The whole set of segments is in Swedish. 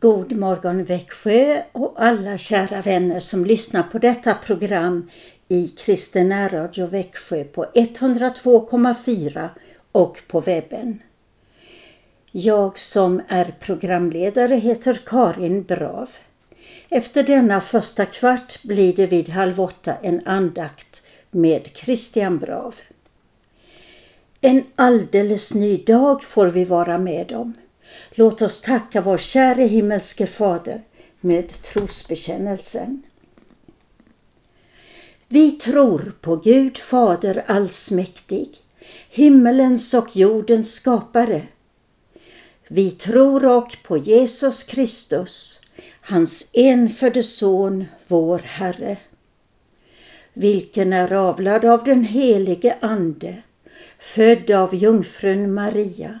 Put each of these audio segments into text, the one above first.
God morgon Växjö och alla kära vänner som lyssnar på detta program i Kristen Radio Växjö på 102,4 och på webben. Jag som är programledare heter Karin Brav. Efter denna första kvart blir det vid halv åtta en andakt med Christian Brav. En alldeles ny dag får vi vara med om. Låt oss tacka vår käre himmelske Fader med trosbekännelsen. Vi tror på Gud Fader allsmäktig, himmelens och jordens skapare. Vi tror och på Jesus Kristus, hans enfödde Son, vår Herre, vilken är avlad av den helige Ande, född av jungfrun Maria,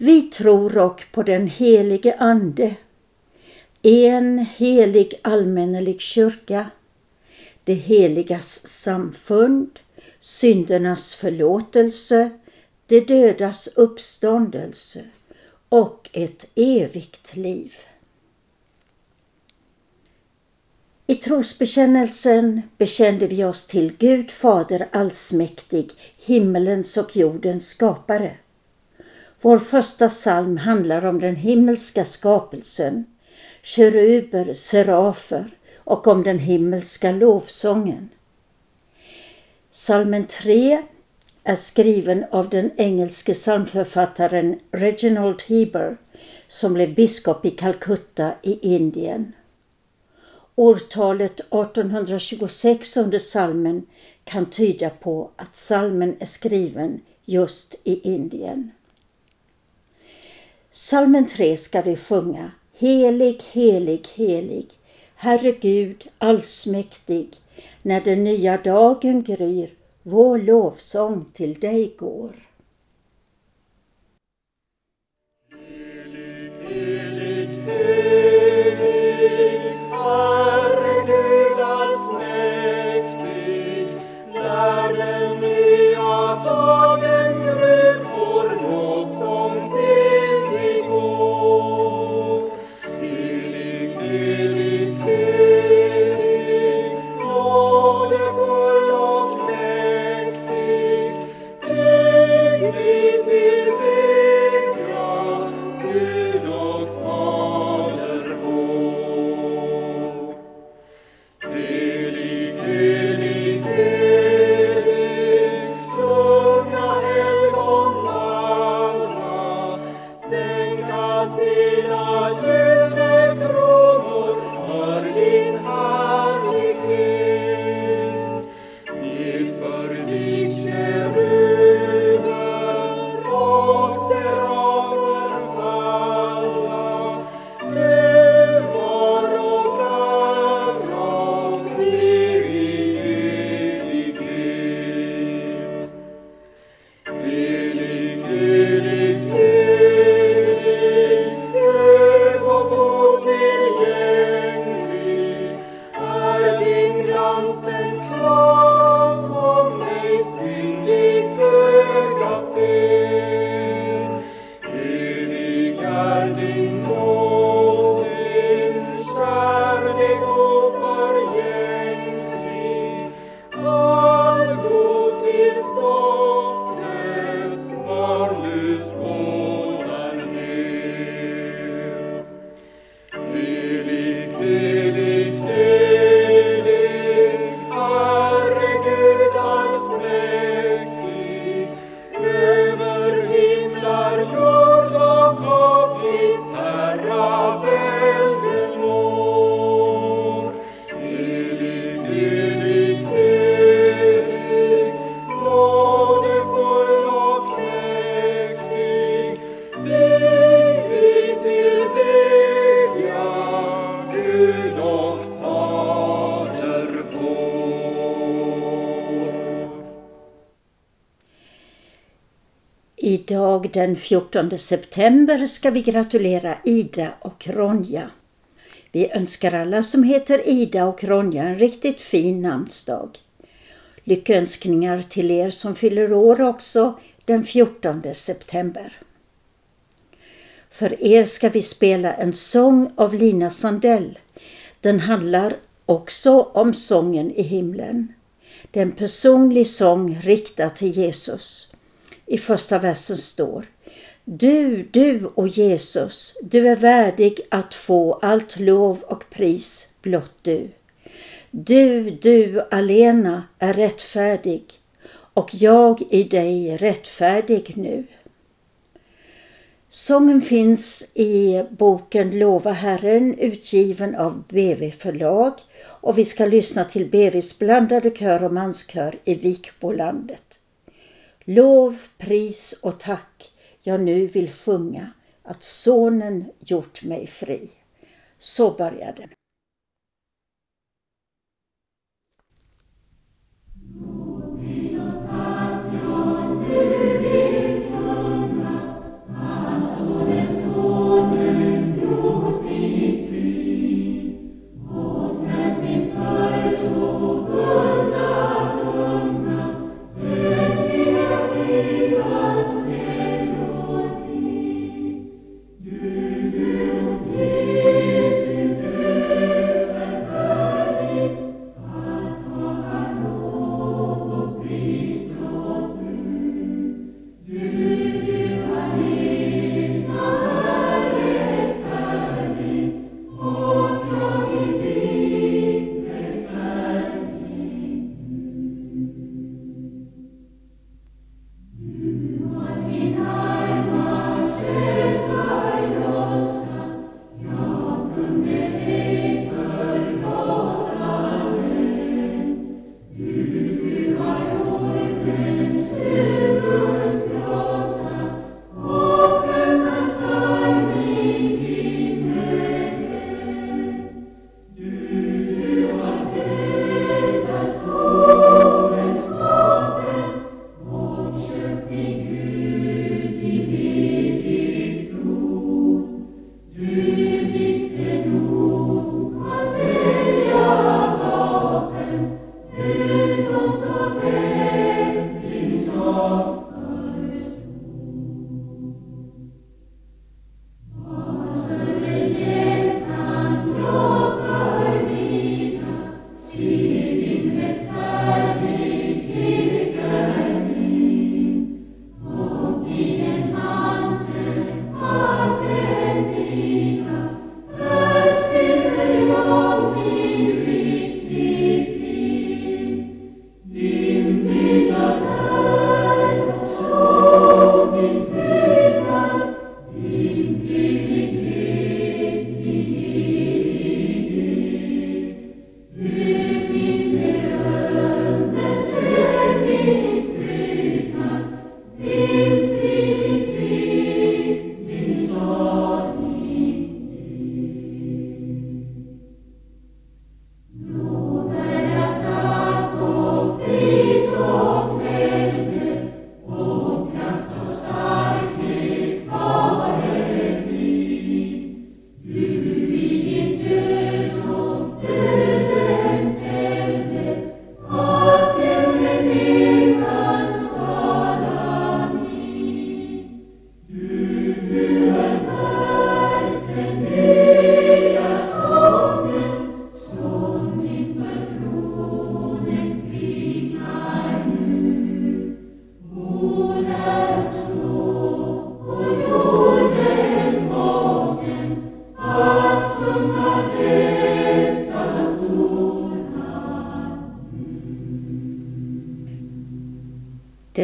Vi tror och på den helige Ande, en helig allmännelig kyrka, det heligas samfund, syndernas förlåtelse, de dödas uppståndelse och ett evigt liv. I trosbekännelsen bekände vi oss till Gud Fader allsmäktig, himmelens och jordens skapare. Vår första psalm handlar om den himmelska skapelsen, keruber, serafer och om den himmelska lovsången. Salmen 3 är skriven av den engelske psalmförfattaren Reginald Heber som blev biskop i Calcutta i Indien. Årtalet 1826 under salmen kan tyda på att salmen är skriven just i Indien. Salmen 3 ska vi sjunga Helig, helig, helig, Herre Gud allsmäktig, när den nya dagen gryr, vår lovsång till dig går. Idag den 14 september ska vi gratulera Ida och Ronja. Vi önskar alla som heter Ida och Ronja en riktigt fin namnsdag. Lyckönskningar till er som fyller år också den 14 september. För er ska vi spela en sång av Lina Sandell. Den handlar också om sången i himlen. Det är en personlig sång riktad till Jesus. I första versen står Du, du och Jesus, du är värdig att få allt lov och pris blott du. Du, du alena är rättfärdig och jag i dig rättfärdig nu. Sången finns i boken Lova Herren utgiven av BV förlag och vi ska lyssna till BVs blandade kör och manskör i Vikbolandet. Lov, pris och tack jag nu vill sjunga att Sonen gjort mig fri. Så börjar den.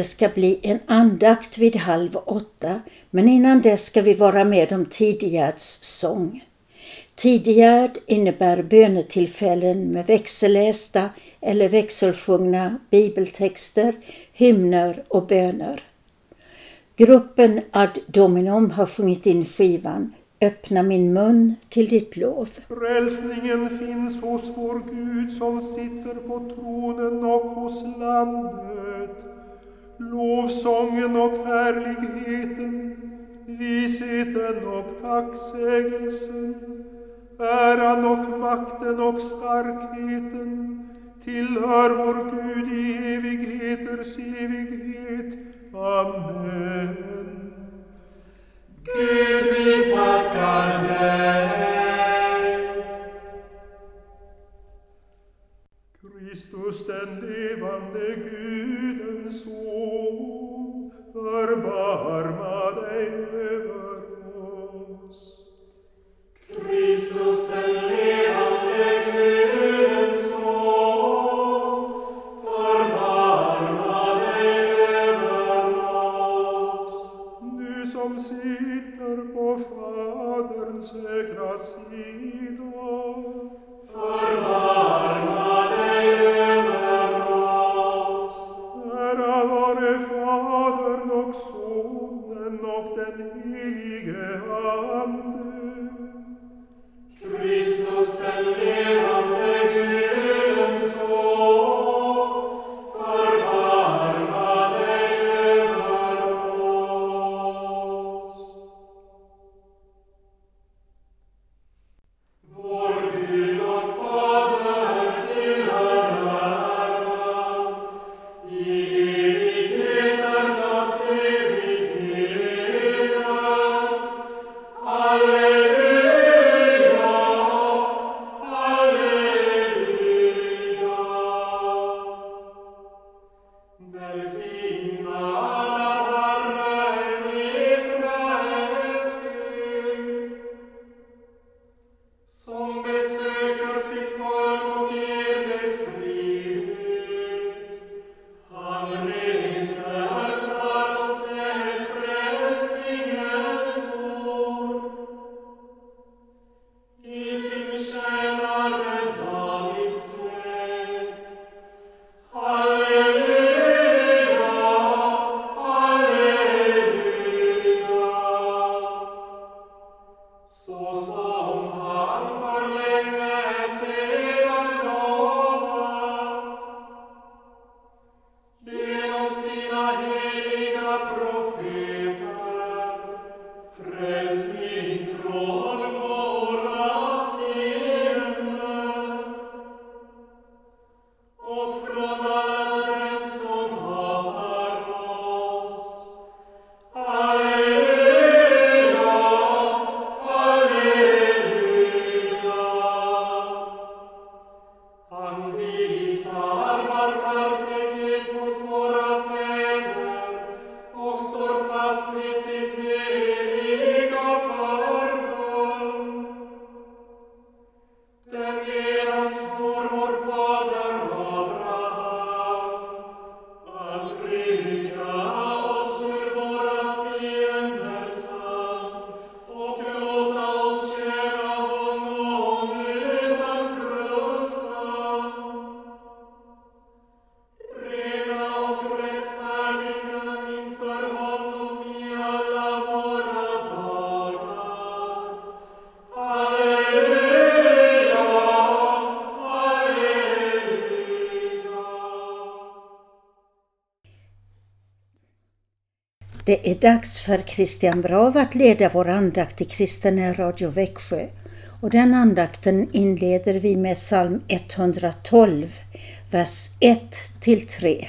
Ska bli en andakt vid halv åtta, men innan dess ska vi vara med om Tidigärds sång. Tidigärd innebär bönetillfällen med växellästa eller växelsjungna bibeltexter, hymner och böner. Gruppen Ad Dominum har sjungit in skivan Öppna min mun till ditt lov. Frälsningen finns hos vår Gud som sitter på tronen och hos Lammet lovsången och härligheten, visheten och tacksägelsen, äran och makten och starkheten tillhör vår Gud i evigheters evighet. Amen. Gud, vi tackar dig Christus, den levande Gudens Sohn, erbarma dig över oss. Christus, den levande Det är dags för Christian Brav att leda vår andakt i Kristen Radio Växjö. Och den andakten inleder vi med psalm 112, vers 1-3.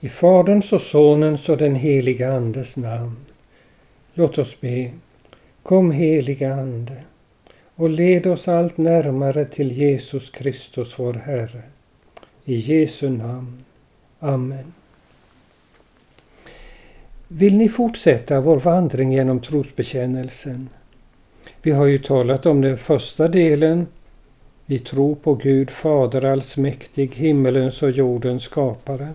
I Faderns och Sonens och den heliga Andes namn. Låt oss be. Kom heliga Ande och led oss allt närmare till Jesus Kristus vår Herre. I Jesu namn. Amen. Vill ni fortsätta vår vandring genom trosbekännelsen? Vi har ju talat om den första delen. Vi tror på Gud Fader allsmäktig, himmelens och jordens skapare.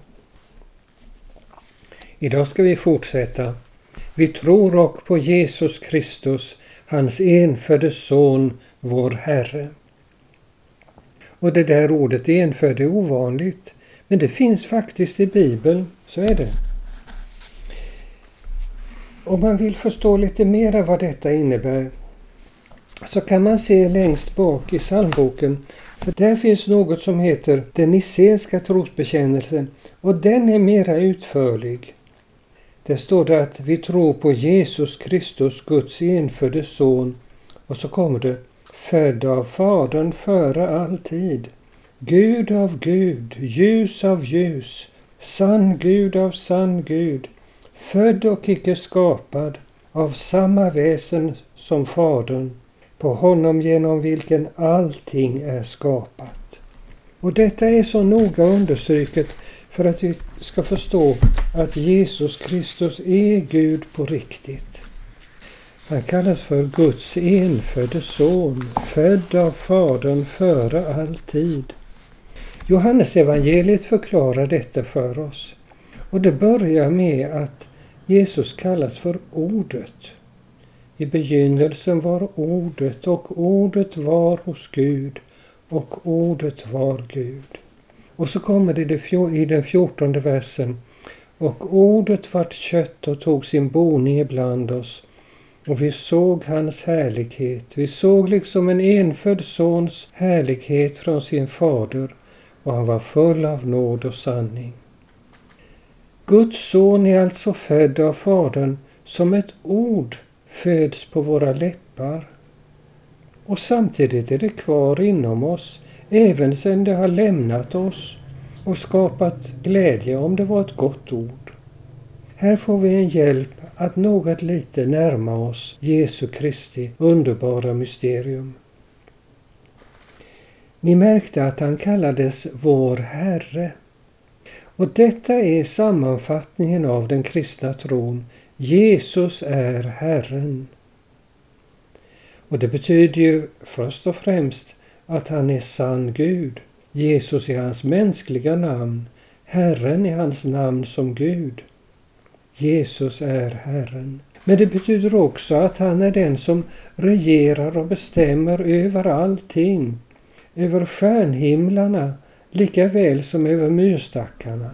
Idag ska vi fortsätta. Vi tror och på Jesus Kristus, hans enfödde son, vår Herre. Och det där ordet enfödd är ovanligt, men det finns faktiskt i Bibeln, så är det. Om man vill förstå lite mer vad detta innebär så kan man se längst bak i psalmboken. För där finns något som heter den Nicenska trosbekännelsen och den är mera utförlig. Där står det att vi tror på Jesus Kristus, Guds enfödde son. Och så kommer det född av Fadern före all tid. Gud av Gud, ljus av ljus, sann Gud av sann Gud, född och icke skapad, av samma väsen som Fadern, på honom genom vilken allting är skapat. Och detta är så noga understryket för att vi ska förstå att Jesus Kristus är Gud på riktigt. Han kallas för Guds enfödde son, född av Fadern före all tid. Johannes evangeliet förklarar detta för oss. Och det börjar med att Jesus kallas för Ordet. I begynnelsen var Ordet och Ordet var hos Gud och Ordet var Gud. Och så kommer det i den fjortonde versen. Och ordet vart kött och tog sin boning ibland oss. Och vi såg hans härlighet. Vi såg liksom en enfödd sons härlighet från sin fader och han var full av nåd och sanning. Guds son är alltså född av Fadern som ett ord föds på våra läppar. Och samtidigt är det kvar inom oss även sedan det har lämnat oss och skapat glädje om det var ett gott ord. Här får vi en hjälp att något lite närma oss Jesu Kristi underbara mysterium. Ni märkte att han kallades vår Herre. Och detta är sammanfattningen av den kristna tron. Jesus är Herren. Och det betyder ju först och främst att han är sann Gud. Jesus är hans mänskliga namn. Herren är hans namn som Gud. Jesus är Herren. Men det betyder också att han är den som regerar och bestämmer över allting. Över stjärnhimlarna lika väl som över myrstackarna.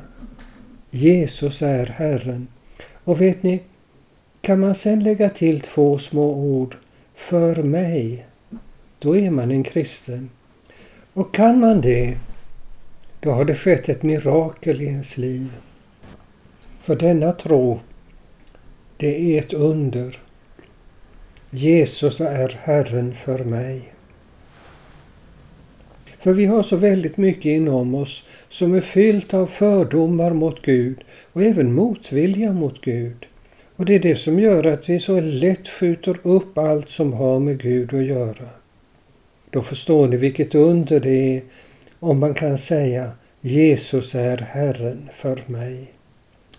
Jesus är Herren. Och vet ni, kan man sedan lägga till två små ord, för mig, då är man en kristen. Och kan man det, då har det skett ett mirakel i ens liv. För denna tro, det är ett under. Jesus är Herren för mig. För vi har så väldigt mycket inom oss som är fyllt av fördomar mot Gud och även motvilja mot Gud. Och det är det som gör att vi så lätt skjuter upp allt som har med Gud att göra. Då förstår ni vilket under det är om man kan säga Jesus är Herren för mig.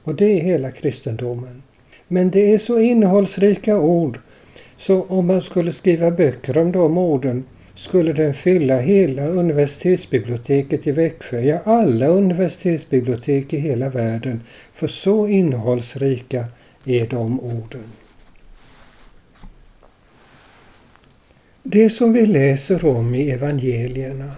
Och det är hela kristendomen. Men det är så innehållsrika ord så om man skulle skriva böcker om de orden skulle den fylla hela universitetsbiblioteket i Växjö, ja alla universitetsbibliotek i hela världen. För så innehållsrika är de orden. Det som vi läser om i evangelierna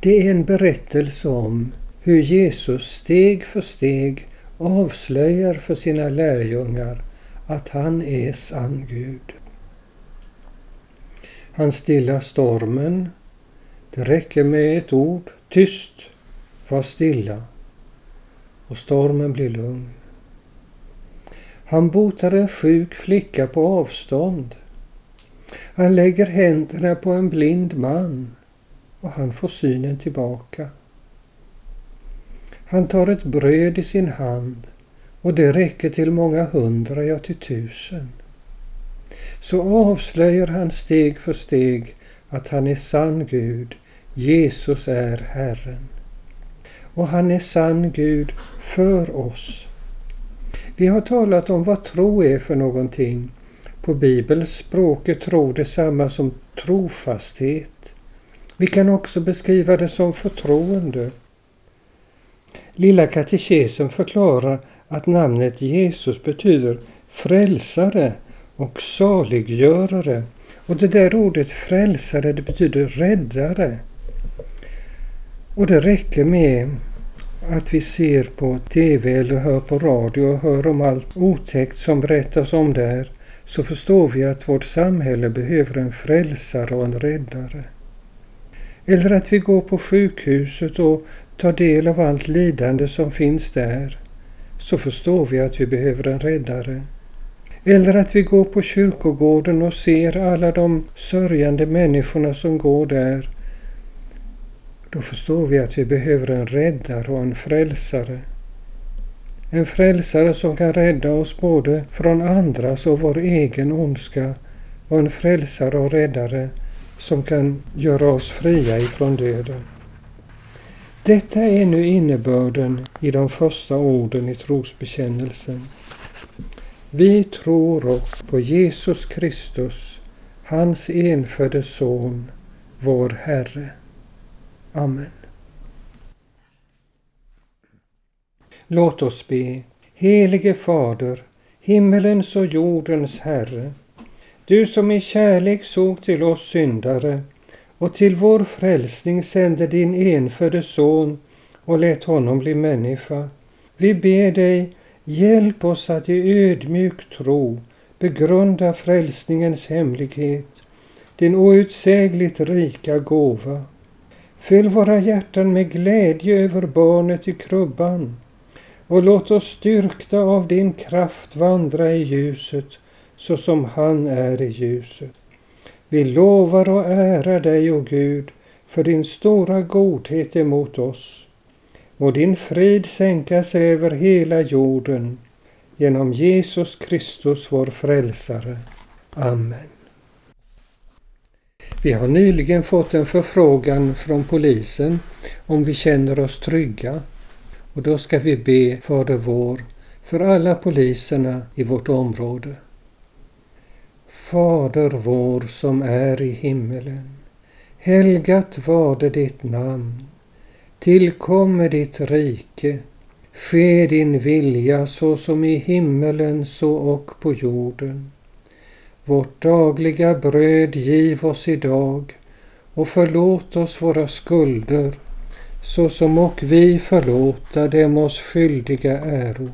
det är en berättelse om hur Jesus steg för steg avslöjar för sina lärjungar att han är sann Gud. Han stillar stormen. Det räcker med ett ord. Tyst. Var stilla. Och stormen blir lugn. Han botar en sjuk flicka på avstånd. Han lägger händerna på en blind man och han får synen tillbaka. Han tar ett bröd i sin hand och det räcker till många hundra, ja till tusen. Så avslöjar han steg för steg att han är sann Gud, Jesus är Herren. Och han är sann Gud för oss. Vi har talat om vad tro är för någonting. På Bibelns språk är tro detsamma som trofasthet. Vi kan också beskriva det som förtroende. Lilla katekesen förklarar att namnet Jesus betyder frälsare och saliggörare. Och det där ordet frälsare det betyder räddare. Och det räcker med att vi ser på TV eller hör på radio och hör om allt otäckt som berättas om där så förstår vi att vårt samhälle behöver en frälsare och en räddare. Eller att vi går på sjukhuset och tar del av allt lidande som finns där så förstår vi att vi behöver en räddare. Eller att vi går på kyrkogården och ser alla de sörjande människorna som går där. Då förstår vi att vi behöver en räddare och en frälsare. En frälsare som kan rädda oss både från andras och vår egen ondska och en frälsare och räddare som kan göra oss fria ifrån döden. Detta är nu innebörden i de första orden i trosbekännelsen. Vi tror på Jesus Kristus, hans enfödde Son, vår Herre. Amen. Låt oss be. Helige Fader, himmelens och jordens Herre. Du som i kärlek såg till oss syndare och till vår frälsning sände din enfödde son och lät honom bli människa. Vi ber dig, hjälp oss att i ödmjuk tro begrunda frälsningens hemlighet, din outsägligt rika gåva. Fyll våra hjärtan med glädje över barnet i krubban och låt oss styrkta av din kraft vandra i ljuset så som han är i ljuset. Vi lovar och ärar dig, o Gud, för din stora godhet emot oss. Må din frid sänkas över hela jorden genom Jesus Kristus, vår frälsare. Amen. Vi har nyligen fått en förfrågan från polisen om vi känner oss trygga. Och då ska vi be Fader vår för alla poliserna i vårt område. Fader vår som är i himmelen. Helgat varde ditt namn. Tillkomme ditt rike. Ske din vilja så som i himmelen så och på jorden. Vårt dagliga bröd giv oss idag och förlåt oss våra skulder så som och vi förlåta dem oss skyldiga äro.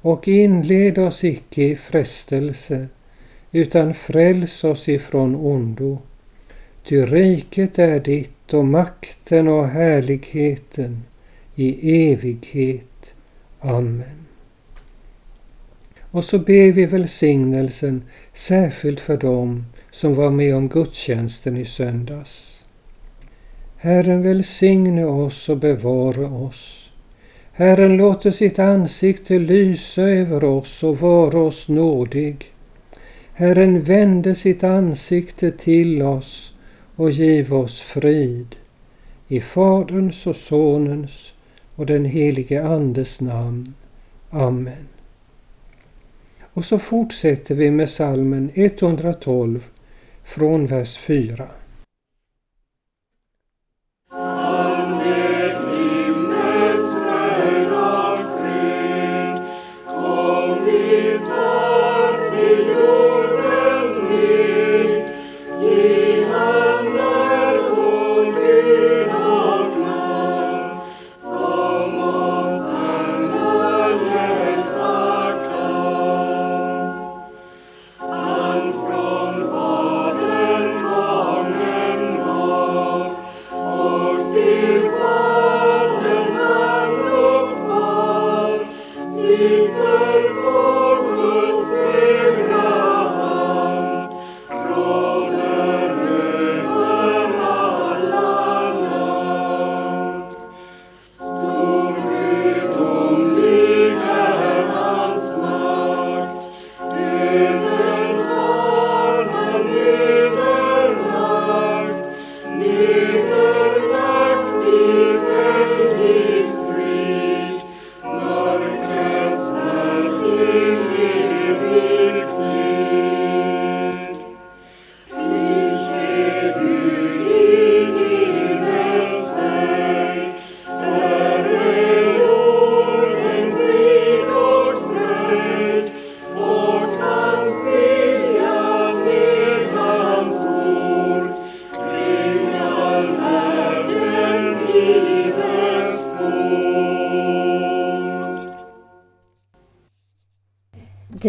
Och inled oss icke i frestelse utan fräls oss ifrån ondo. Ty riket är ditt och makten och härligheten i evighet. Amen. Och så ber vi välsignelsen särskilt för dem som var med om gudstjänsten i söndags. Herren välsigne oss och bevara oss. Herren låter sitt ansikte lysa över oss och vara oss nådig. Herren vände sitt ansikte till oss och giv oss frid. I Faderns och Sonens och den helige Andes namn. Amen. Och så fortsätter vi med salmen 112 från vers 4.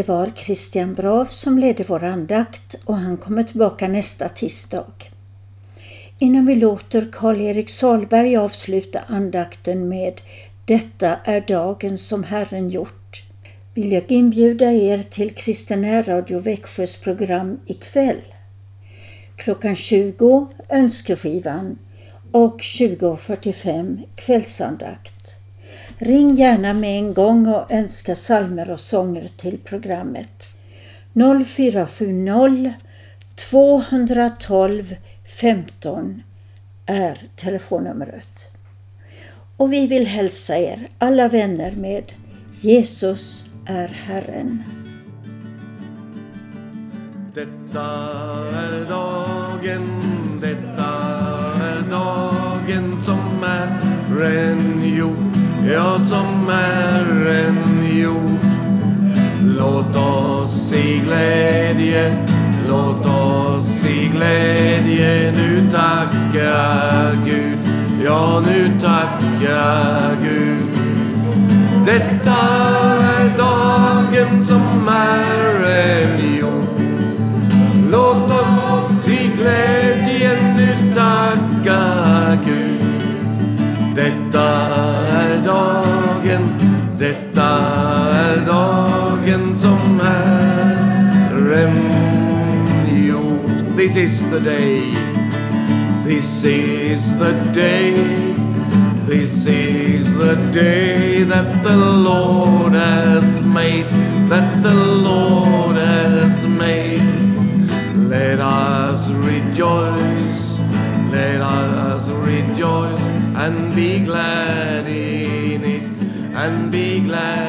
Det var Christian Brav som ledde vår andakt och han kommer tillbaka nästa tisdag. Innan vi låter Karl-Erik Salberg avsluta andakten med Detta är dagen som Herren gjort vill jag inbjuda er till Kristen Radio Växjös program ikväll. Klockan 20 Önskeskivan och 20.45 kvällsandakt. Ring gärna med en gång och önska salmer och sånger till programmet. 0470 212 15 är telefonnumret. Och vi vill hälsa er alla vänner med Jesus är Herren. Detta är dagen, detta är dagen som är rengjord ja som är en jord. Låt oss i glädje, låt oss i glädje nu tacka Gud, ja nu tacka Gud. Detta är dagen som är en jord. Låt oss i glädje, This is the day. This is the day. This is the day that the Lord has made. That the Lord has made. Let us rejoice. Let us rejoice and be glad in it. And be glad.